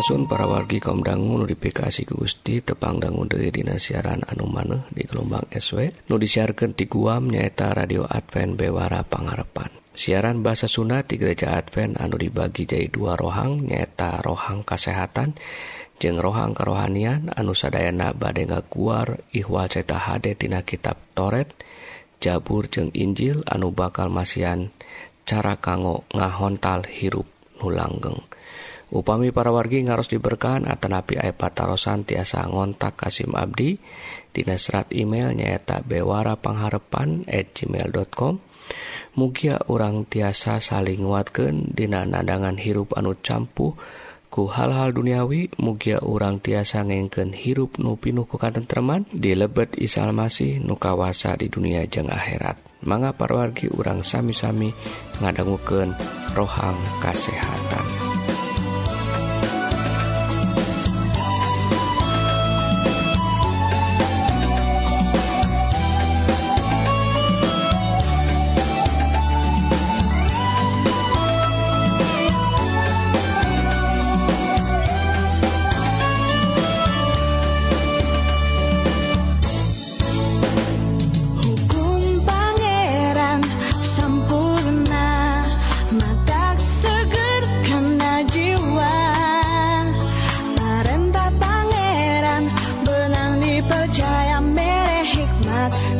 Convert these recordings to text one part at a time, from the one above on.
Asun para wargi kaumdangu notifikasi ke Gusti tepangdangun dari Dina siaran anu maneh di gelombang SW nu disiarkan di Guam nyaeta radio Advent Bewara Pangarepan siaran bahasa Sunda di gereja Advent anu dibagi jadi dua rohang nyaeta rohang kesehatan jeng rohang kerohanian anu sadayana bade ngaguar ihwal ceta hade tina kitab Toret Jabur jeng Injil anu bakal masian cara kanggo ngahontal hirup nulanggeng. langgeng upami para wargi ngaros diberkahan atanapi aya patarosan tiasa ngontak Kasim Abdi. Dina serat email nyaeta bewara pangharepan at gmail.com Mugia orang tiasa saling nguatkan Dina nadangan hirup anu campuh ku hal-hal duniawi. Mugia urang tiasa ngengken hirup nupinuh kukatenteman di lebet isalmasih nukawasa di dunia jeng akhirat. Manga parwargi urang sami-sami ngadangguken rohang kasehatan. percaya merehikmat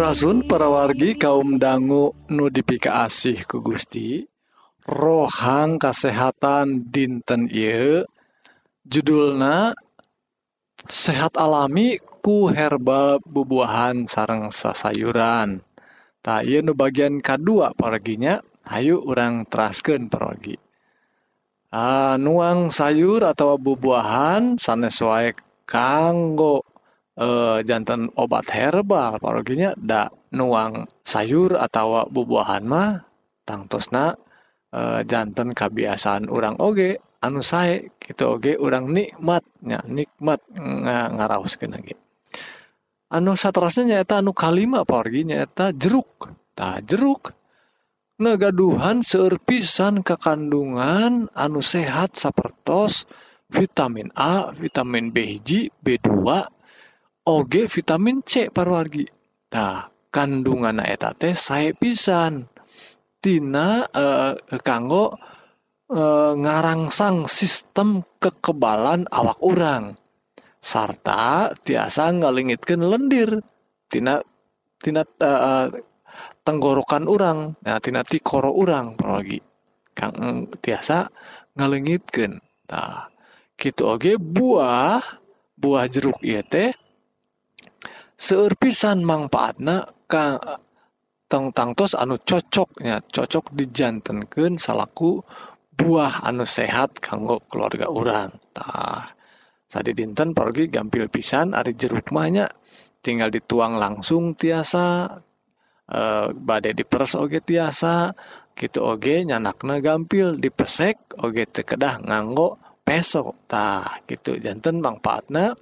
Suraun parawargi kaum dangu nudipika asih ku Gusti. Rohang kasehatan dinten I judulna sehat alami ku herba bubuahan sarang sasayuran. Tak nu bagian kedua paraginya Ayu orang terasken pergi ah, nuang sayur atau bubuahan sanes wae kanggo e, jantan obat herbal paroginya da nuang sayur atau bubuahan mah tangtosna e, eh, jantan kebiasaan orang oge anu sae gitu oge orang nikmatnya nikmat nga, ngaraoskeun anu saterasnya nyaeta anu kalima parogi nyaeta jeruk. Tah jeruk gaduhan serpisan kekandungan anu sehat sapertos vitamin A, vitamin B1, B2, Oge vitamin C parwargitah kandungan etate saya pisantina eh, kanggo eh, ngarangsang sistem kekebalan awak orang sarta tiasa ngalingitkan lendirtina eh, tenggorokan orang tina-ti koro orang lagi. Kang tiasa ngalengitkan gitu Oge buah buah jeruk teh serpisan manfaatna tentangtos anu cocoknya cocok dijantankan salahku buah anu sehat kanggo keluarga orangtah tadi dinten pergi gampil pisan ada jerukmahnya tinggal dituang langsung tiasa eh, badai diperes oge tiasa gitu oge nyanakna gampil dipesek oge tekedah nganggo pesok gitu jantan manfaatna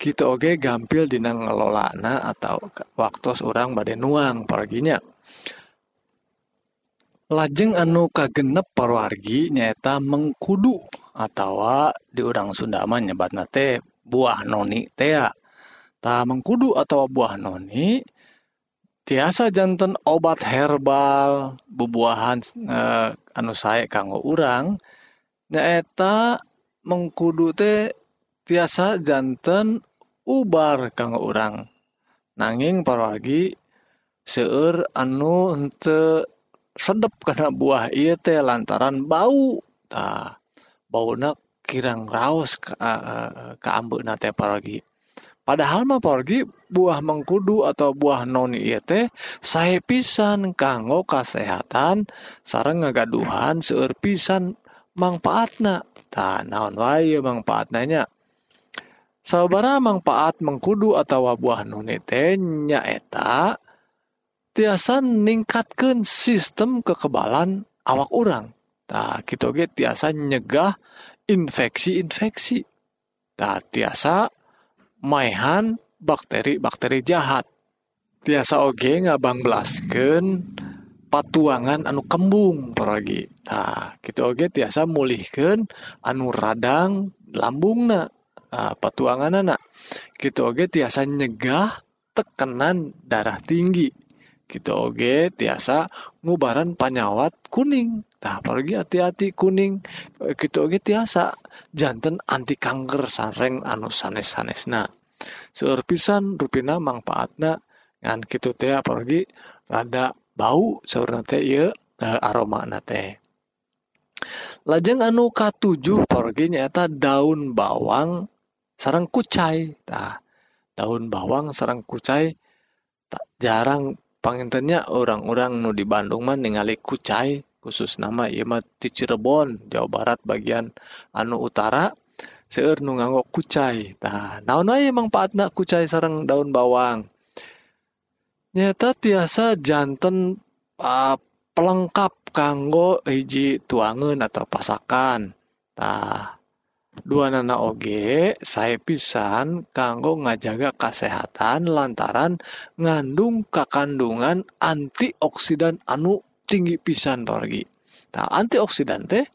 kita oge gampil dina ngelolana atau waktu orang badai nuang perginya lajeng anu kagenep parwargi nyaeta mengkudu atau di orang Sundama nyebat nate buah noni tea ta mengkudu atau buah noni tiasa jantan obat herbal bubuahan e, anu saya kanggo urang nyaeta mengkudu teh tiasa jantan ubar kang orang nanging paragi seueur anu ente sedep karena buah iya teh lantaran bau ta nak kirang raos ka, ka ambeuk teh Padahal mah pargi buah mengkudu atau buah noni iya teh sae pisan kanggo kasehatan sareng ngagaduhan seueur pisan manfaatna. Tah naon wae manfaatna nya? sabara manfaat mengkudu atau buah nunite nyaeta tiasa ningkatkan sistem kekebalan awak orang nah kita ge tiasa nyegah infeksi-infeksi. Nah tiasa maehan bakteri-bakteri jahat. Tiasa oge ngabanglasken patuangan anu kembung peragi. nah kita oge tiasa mulihkan anu radang lambungna. nah, patuangan anak. Gitu oke tiasa nyegah tekanan darah tinggi. Gitu oke tiasa ngubaran panyawat kuning. Tah pergi hati-hati kuning. Eh, gitu oke tiasa jantan anti kanker sareng anu sanes-sanes nah seueur pisan rupina manfaatna. Ngan kitu teh pergi rada bau saur teh ieu eh, aroma teh. Lajeng anu katujuh pergi nyata daun bawang. Sarang kucai. Tah daun bawang sarang kucai. Tak jarang pangintennya orang-orang nu di Bandung mah ningali kucai khusus nama ieu mah di Cirebon Jawa Barat bagian anu utara seueur nu nganggo kucai. Tah naon wae mangpaatna kucai sarang daun bawang? Nyata tiasa janten uh, pelengkap kanggo hiji tuangan atau pasakan. Tah Duanana oge sae pisan kanggo ngajaga kasehatan lantaran ngandung kakandungan antioksidan anu tinggi pisan porgi. Nah, antioksidan teh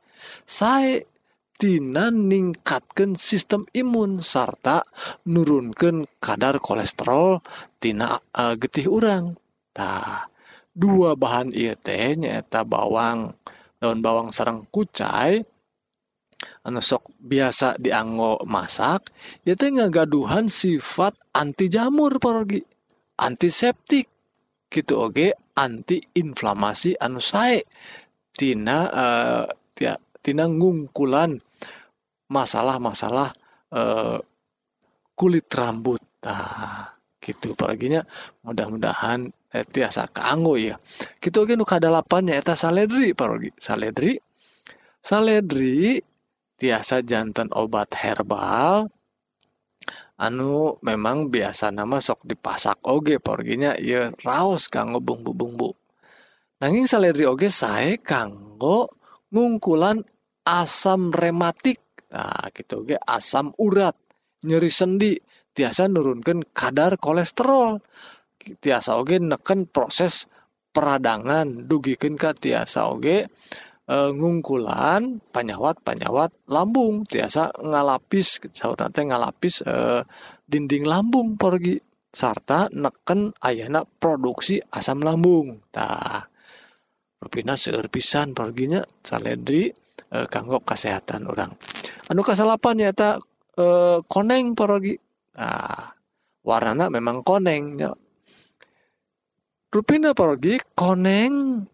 sae tina ningkatkan sistem imun serta nurunkan kadar kolesterol tina uh, getih urang. Tah, dua bahan ieu teh nyaeta bawang, daun bawang sareng kucai sok biasa dianggo masak itu ngagaduhan sifat anti jamur pergi antiseptik. Gitu oke okay? antiinflamasi anu sae. Tina uh, tia, tina ngungkulan masalah-masalah uh, kulit rambut. Nah, gitu perginya mudah-mudahan eh, tiasa keanggo ya gitu oke okay, nu kadalapannya eta saledri parogi. Saledri saledri tiasa jantan obat herbal. Anu memang biasa nama sok dipasak oge porginya ya raos kanggo bumbu-bumbu. Nanging saledri oge saya kanggo ngungkulan asam rematik. Nah gitu oge asam urat. Nyeri sendi tiasa nurunkan kadar kolesterol. Tiasa oge neken proses peradangan. Dugikan ke tiasa oge e, ngungkulan panyawat-panyawat lambung. Tiasa ngalapis sahur nanti ngalapis e, dinding lambung pergi serta neken ayana produksi asam lambung. Tah rupina seueur pisan perginya saledri e, kanggo kesehatan orang anu kasalapan nyata e, koneng pergi. Nah warnanya memang koneng ya. rupina pergi koneng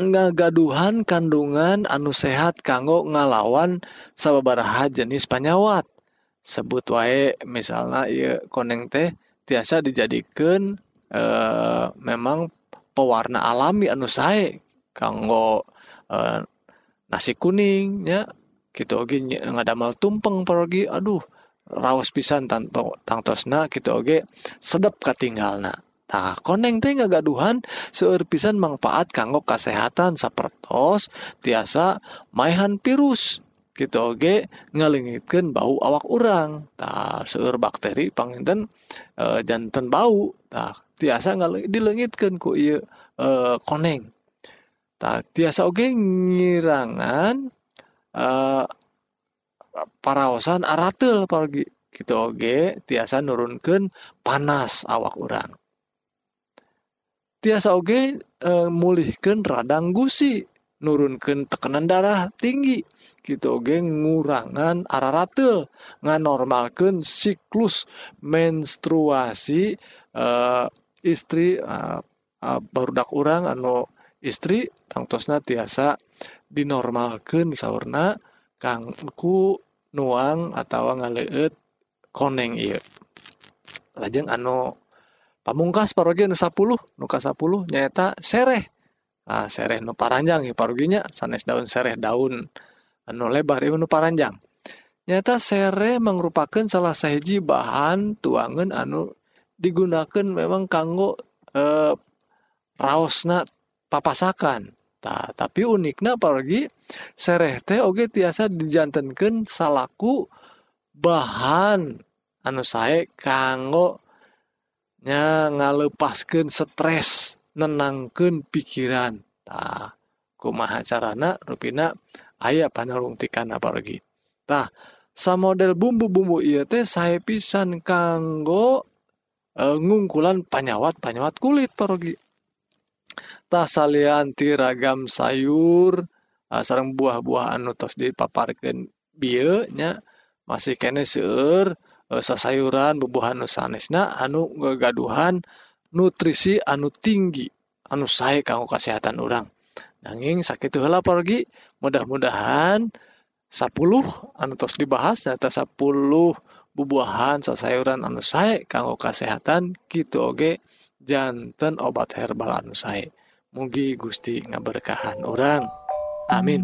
ngagaduhan kandungan anu sehat kanggo ngalawan sababaraha jenis panyawat. Sebut wae misalnya ya koneng teh tiasa dijadikan e, eh, memang pewarna alami anu sae kanggo e, nasi kuning ya gitu oge ngadamel tumpeng pergi aduh raos pisan tanto tangtosna gitu oge sedep katinggalna. Nah, koneng teh gaduhan seueur pisan manfaat kanggo kesehatan sapertos tiasa maihan virus. Gitu oge ngalengitkeun bau awak orang tah seueur bakteri panginten e, janten bau. Tah tiasa dilengitkeun ku ieu e, koneng. Tah tiasa oge ngirangan e, paraosan aratel pergi gitu oge tiasa nurunkeun panas awak orang tiasa oge eh, e, mulihkan radang gusi nurunkan tekanan darah tinggi gitu oge ngurangan araratel nganormalkan siklus menstruasi e, istri e, e, barudak orang anu istri tangtosna tiasa dinormalkan sauna kangku nuang atau ngaleet koneng iya lajeng anu pamungkas parogi nu 10 nuka 10 nyaeta sereh. Ah sereh nu paranjang ya paroginya sanes daun sereh daun anu lebar ieu nu paranjang. Nyata sereh merupakan salah sahiji bahan tuangan anu digunakan memang kanggo eh, raosna papasakan. Ta, tapi uniknya pergi sereh teh oge tiasa dijantenkeun salaku bahan anu sae kanggo nya ngalepaskan stres nenangkan pikiran. Tah kumaha carana rupina ayah panalungtikan pergi tah sa model bumbu-bumbu iya teh saya pisan kanggo e, ngungkulan panyawat panyawat kulit pergi tah salian tiragam sayur e, sarang buah-buah anu tos dipaparkan bieu nya masih kene seueur E, sasayuran bubuhan nu sanesna anu gaduhan nutrisi anu tinggi anu sae kanggo kesehatan orang nanging sakit heula pergi mudah-mudahan 10 anu tos dibahas nyata 10 bubuahan sasayuran anu sae kanggo kesehatan gitu oge jantan obat herbal anu sae. Mugi Gusti ngaberkahan orang amin.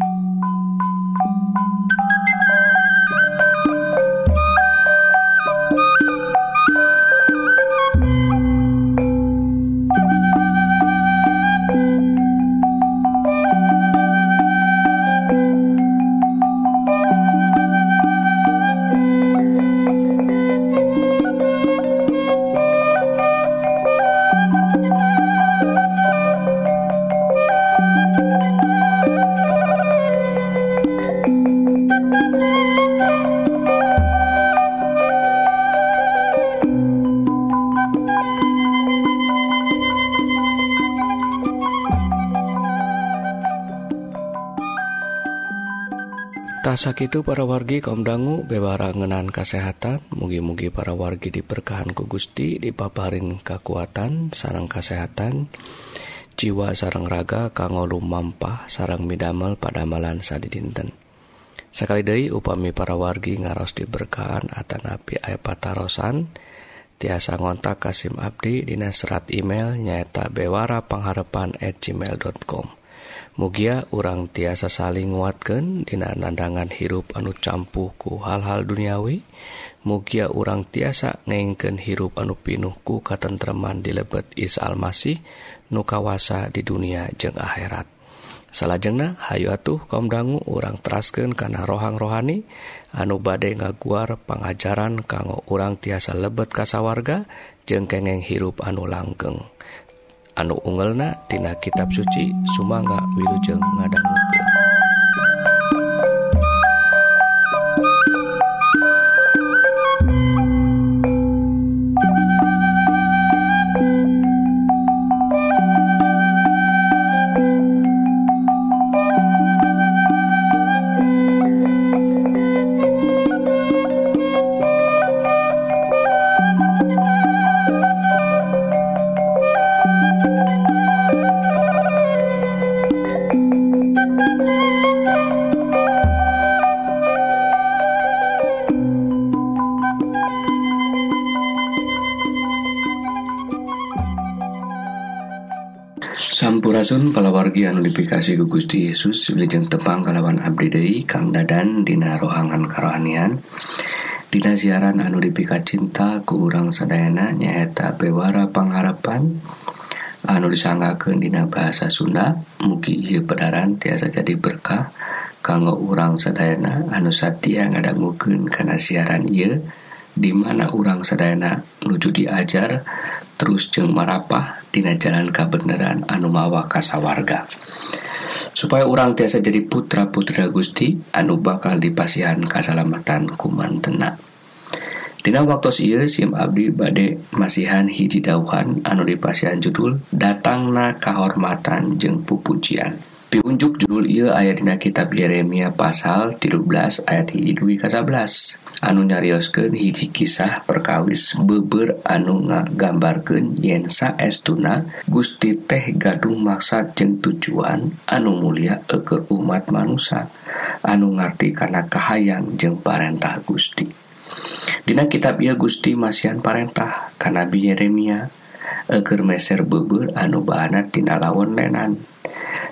sakit para wargi komdangu bewara ngenan kesehatan mugi-mugi para wargi diberkahan ku Gusti dipaparin kekuatan sarang kesehatan jiwa sarang raga kanggo mampah sarang midamel pada malan sadi dinten sekali Dei upami para wargi ngaros diberkahan Atanapi Ay patarosan. Tiasa ngontak Kasim Abdi Dinas serat email nyaeta bewara pengharapan at gmail.com Mugia urang tiasa saling nguatkan dina nandangan hirup anu campuhku hal-hal duniawi Mugia urang tiasa ngengken hirup anu pinuhku katentreman di lebet Is Almasih nukawasa di dunia jeng akhirat. Salahjengna Hayu atuh kaum dangu urang terasken karena rohang rohani anu badai ngaguar pengajaran kanggo urang tiasa lebet kasawarga jeng kengeng hirup anu langkeng anu ungelna tina kitab suci Sumangga Wilujeng ngadanggukeun Mugi-mugi anu dipikasi ku Gusti Yesus lejeng tepang kalawan abdi deui Kang Dadan dina rohangan karohanian Dina siaran anu dipika cinta ku urang sadayana nyaeta bewara pangharapan anu disanggakeun dina bahasa Sunda mugi ieu pedaran tiasa jadi berkah kanggo urang sadayana anu satia ngadangukeun kana siaran ieu di mana urang sadayana nuju diajar terus jeng marapah Dina jalan kabeneran anu mawa kasawarga supaya orang tiasa jadi putra putra Gusti anu bakal dipasihan kasalamatan kuman tenak Dina waktu ieu Sim Abdi bade masihan hiji dauhan anu dipasihan judul datangna kehormatan jeng pupujian. piunjuk judul ia ayatdina kitab Yeremia pasal 13 ayat 11 anu nyariosken hiji kisah perkawis beber anu ngagambarkeun yensa estuna Gusti teh gadung maksad jeng tujuan anu mulia eker umat manusia anu ngerti karena kahayang jeng parentah Gusti. Dina kitab ia Gusti Masihan parentah karena Nabi Yeremia. Eker meser beber anu bahanat tina lawan lenan.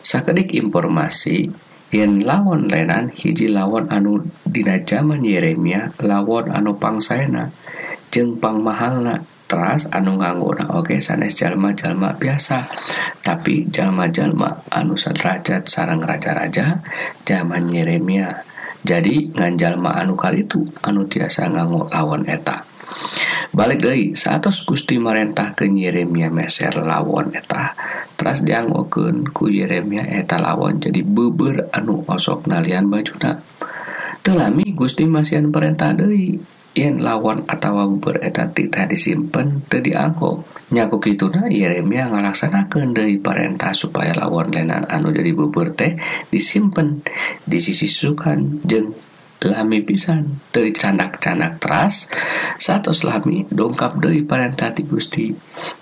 sakedik informasi yen lawan lenan hiji lawan anu dina zaman Yeremia lawan anu pangsaena jeung mahalna teras anu nganggona oke okay, sanes jalma-jalma biasa. Tapi jalma-jalma anu sadrajat sarang raja-raja zaman Yeremia. Jadi nganjallma anu kali itu anu tiasa nganggo lawan eta. balik dari saat Gusti merentah ke Yeremia Meser lawon eta. Terus dianggokeun ku Yeremia eta lawon jadi beber anu osok nalian bajuna. Telami Gusti masihan perintah deui yen lawan atau beber eta tita disimpen teu dianggo nyaku kituna Yeremia ngalaksanakeun deui perintah supaya lawan lenan anu jadi beber teh disimpen di sisi sukan jeung lami pisan dari canak-canak teras satu lami dongkap dari parentati Gusti.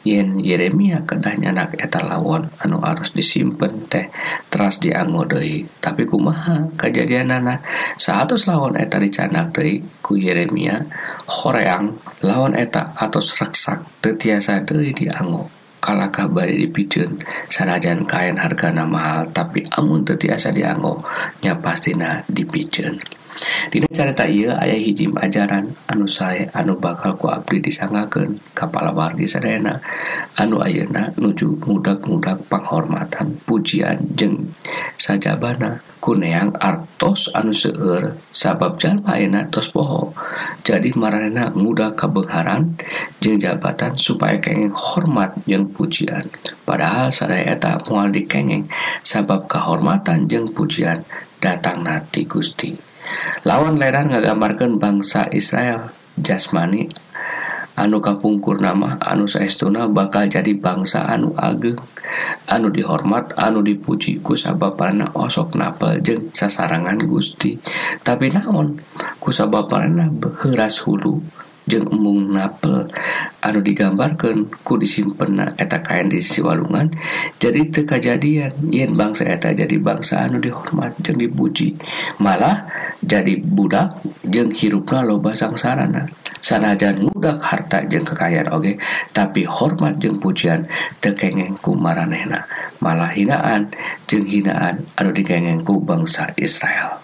Yen Yeremia kedah nyanak eta lawon anu harus disimpen teh teras dianggo deui. Tapi kumaha kejadian anak satu lawon eta dicanak deui ku Yeremia horeang lawan eta atau reksak tetiasa deui dianggo. Kalah kabar dipijun sanajan kain harga mahal tapi amun tetiasa dianggo nya pastina dipijun. Dina carita ia ayah hiji ajaran anu saya anu bakal ku Abdi disangaken kepala wargi Serena anu ayeuna nuju mudak-mudak penghormatan pujian jeng sajabana. Kuneang artos anu seueur sabab jalma ayeuna tos poho jadi marana muda kabengharan jeng jabatan supaya kengeng hormat jeung pujian. Padahal sadaya eta moal dikengeng sabab kehormatan jeng pujian datang nati Gusti. lawan lerang ngagambarkan bangsa Israel jasmani anu kapungkur nama anu saestuna bakal jadi bangsa anu ageng anu dihormat anu dipuji kusababarna osok napel jeng sasarangan Gusti. Tapi naon? Kusababarna beras hulu. mung napel. Anu digambarkan ku disimpen eta kain di sisi walungan. Jadi tekajadian yen bangsa eta jadi bangsa anu dihormat jeng dipuji. Malah jadi budak jeng hirupna loba sangsarana. Sanajan budak harta jeng kekayaan oge tapi hormat jeng pujian tekengeng ku maranehna. Malah hinaan jeng hinaan anu dikengeng ku bangsa Israel.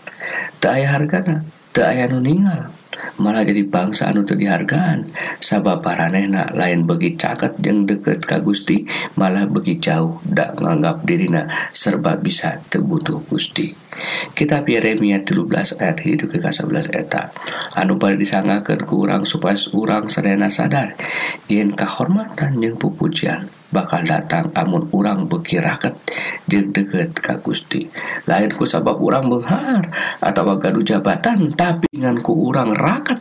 Tak ayah hargana tak ayah nu ningal malah jadi bangsa anu dihargaan. Sabab paranehna lain bagi caket yang deket ka Gusti malah bagi jauh dak nganggap dirina serba bisa tebutuh Gusti. Kitab Yeremia 12 ayat hidup ke 11 eta anu bari disangakeun ku urang supaya urang sadayana sadar. Yen kahormatan jeung pupujian bakal datang amun urang beki raket jeung deket ka Gusti. Lain ku sabab urang benghar atau gaduh jabatan tapi ngan ku urang raket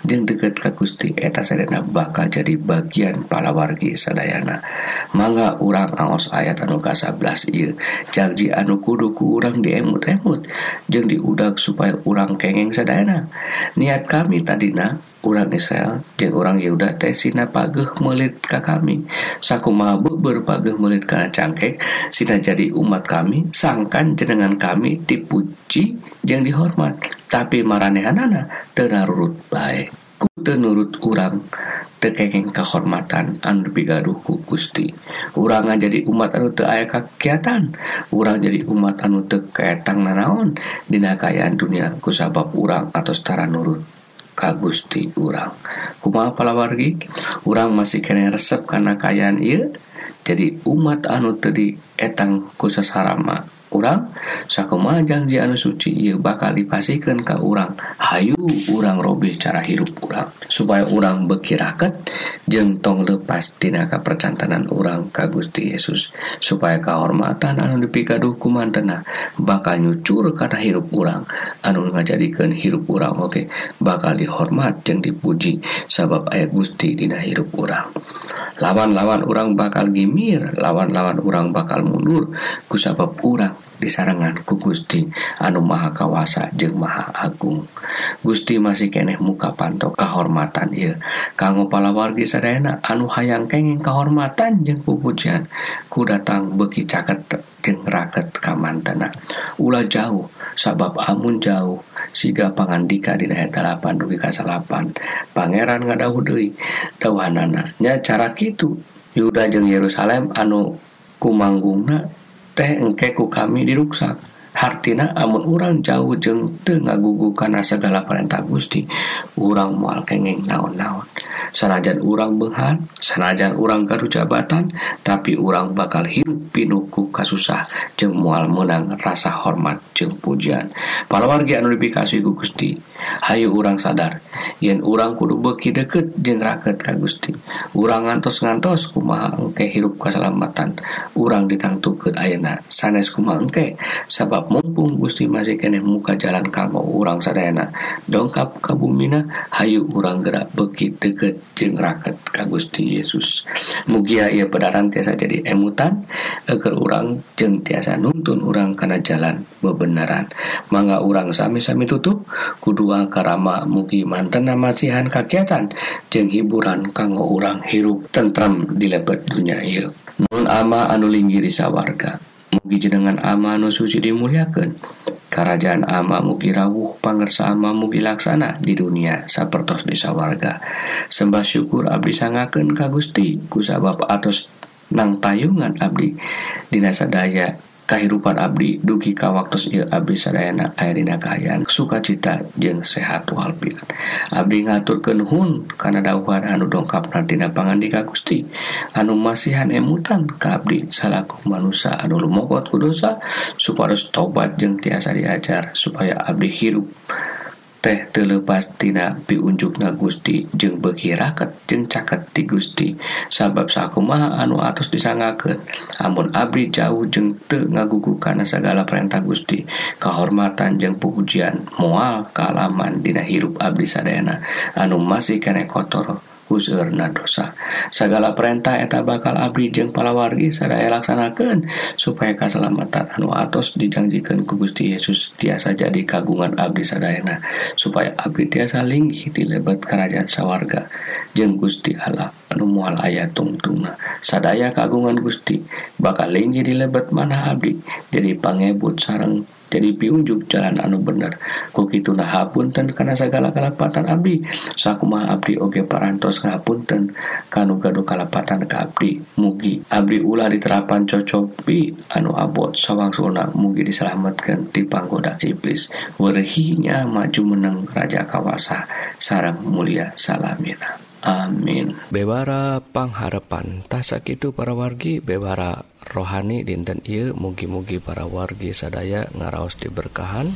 jeung deket ka Gusti. Eta sadayana bakal jadi bagian palawargi sadayana. Mangga urang angos ayat anu 11 ieu janji anu kudu ku urang diemut lehut jeung diudag supaya urang kengeng sadayana. Niat kami tadina urang Israel jeung urang Yehuda teh Sina pageh melit ka kami. Saku mabuk berpageh melit kana cangkek Sina jadi umat kami sangkan jenengan kami dipuji jeung dihormat. Tapi maranehanana tenarurut baik ku tenurut urang kekenging kehormatan anu digaruhku Gusti. Urang jadi umat anu teu aya kakiatan. Urang jadi umat anu teu kaetang nanaon dina kayaan dunia kusabab urang atau setara nurut ka Gusti urang. Kumaha palawargi urang masih kena resep karena kayaan ieu. Jadi umat anu tadi etang kusaharama urang sakumajang janji anu suci ia bakal dipasikan ke urang Hayu urang robih cara hirup urang supaya urang bekiraket jentong lepas tinaka percantanan urang ka Gusti Yesus. Supaya kehormatan anu dipikaduh ku mantena bakal nyucur karena hirup urang anu ngajadikan hirup urang oke bakal dihormat yang dipuji sabab ayat Gusti dina hirup urang lawan-lawan urang bakal gimir lawan-lawan urang bakal mundur kusabab urang disarangan ku Gusti anu Maha kawasa jeung Maha Agung. Gusti masih keneh muka panto kehormatan ya kanggo palawargi sadayana anu hayang kenging kehormatan jeung pupujian. Ku datang beki caket jeung raket kamantena. Ulah jauh sabab amun jauh. Siga pangandika di ayat 8 dugi ka 8 pangeran ngadahu deui dawuhanana nya cara kitu. Yuda jeung Yerusalem anu kumanggungna teh engke ku kami diruksak hartina amun urang jauh jeng teu ngagugu kana segala perintah Gusti urang moal kenging naon-naon. Sanajan urang benghar sanajan urang garu jabatan tapi urang bakal hirup pinuku kasusah jeng moal menang rasa hormat jeng pujian. Palawargi anu dipikasih ku Gusti hayu urang sadar yen urang kudu beki deket jeng raket ka Gusti. Urang ngantos-ngantos kumaha engke hirup keselamatan. Urang ditangtukeun ayeuna sanes kumaha engke sabab mumpung Gusti masih kene muka jalan kanggo urang sadayana. Dongkap kabumina Hayu urang gerak beki deket jeng raket ka Gusti Yesus. Mugia ia pedaran tiasa jadi emutan agar urang jeng tiasa nuntun urang karena jalan bebenaran. Mangga urang sami-sami tutup kudua karama mugi mantena masihan kakiatan jeng hiburan kanggo urang hirup tentram di lebet dunia ieu. Nun ama anu linggiri sawarga. Mugi jenengan ama anu suci dimuliakeun. Kerajaan ama mugi rawuh pangersa ama mugi laksana di dunia sapertos di sawarga sembah syukur abdi sangakeun ka Gusti ku sabab atos nang tayungan abdi. Dina sadaya kahirupan Abdi dugi ka waktu ieu Abdi sadayana Airina kahayan sukacita jeung sehat walafiat Abdi ngaturkeun Hun karena dauhan anu dongkap nantina pangandika Gusti. Anu masihan emutan ka Abdi salaku manusia anu lumokot kudosa supaya tobat jeung tiasa diajar supaya Abdi hirup. teh terlepastina piunjukna Gusti jeung beki raket jeung caket di Gusti. Sabab sakumaha anu atus disangakeun. Amun Abri jauh jeung te ngagugu karena segala perintah Gusti. Kehormatan jeung pujian mual kealaman Dina hirup Abdi Sadena anu masih kene kotor. uzur dosa. Segala perintah eta bakal Abdi jeung palawargi sadaya laksanakan supaya keselamatan anu atos dijanjikan ku Gusti Yesus. Tiasa jadi kagungan Abdi sadayana supaya Abdi tiasa linggih di lebat kerajaan sawarga. Jeung Gusti Allah anu mual aya tungtungna. Sadaya kagungan Gusti bakal linggih di lebat mana Abdi. Jadi pangebut sarang jadi piunjuk jalan anu bener. Ku gitulah hapunten karena segala kalapatan Abdi. Sakuma Abdi oge parantos ngapunten. Kanu gaduh kalapatan ke Abdi mugi. Abdi ulah diterapan cocopi anu abot sawang suna mugi diselamatkan di panggoda iblis. Werhinya maju menang raja kawasa. Sarang mulia salamina. Amin. Bewara pangharapan. Tasak itu para wargi bewara rohani dinten I mugi-mugi para wargi sadaya ngaraos diberkahan.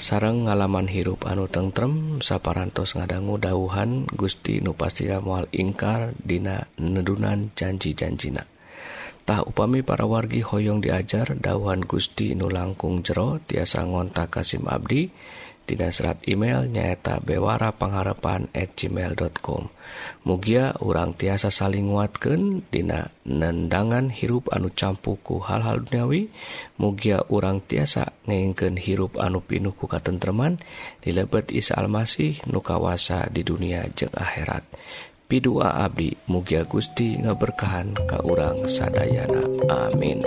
Sarang ngalaman hirup anu tentrem saparantos ngadanggu dauhan Gusti nupastia mual ingkar dina nedunan janji-janjinatah upami para wargi hoyong diajar dauhan Gusti nu langkung jero tiasa ngontak Kasim Abdi dan Dina serat email nyaeta Bewara pengharapan gmail.com Mugia urang tiasa saling nguatkan Dina nendangan hirup anu campuku hal-hal duniawi. Mugia urang tiasa ngengken hirup anu pinuh ku katentreman. Dilebet Isa Almasih nukawasa di dunia jeng akhirat. Pidua Abdi Mugia Gusti ngaberkahan ka urang sadayana. Amin.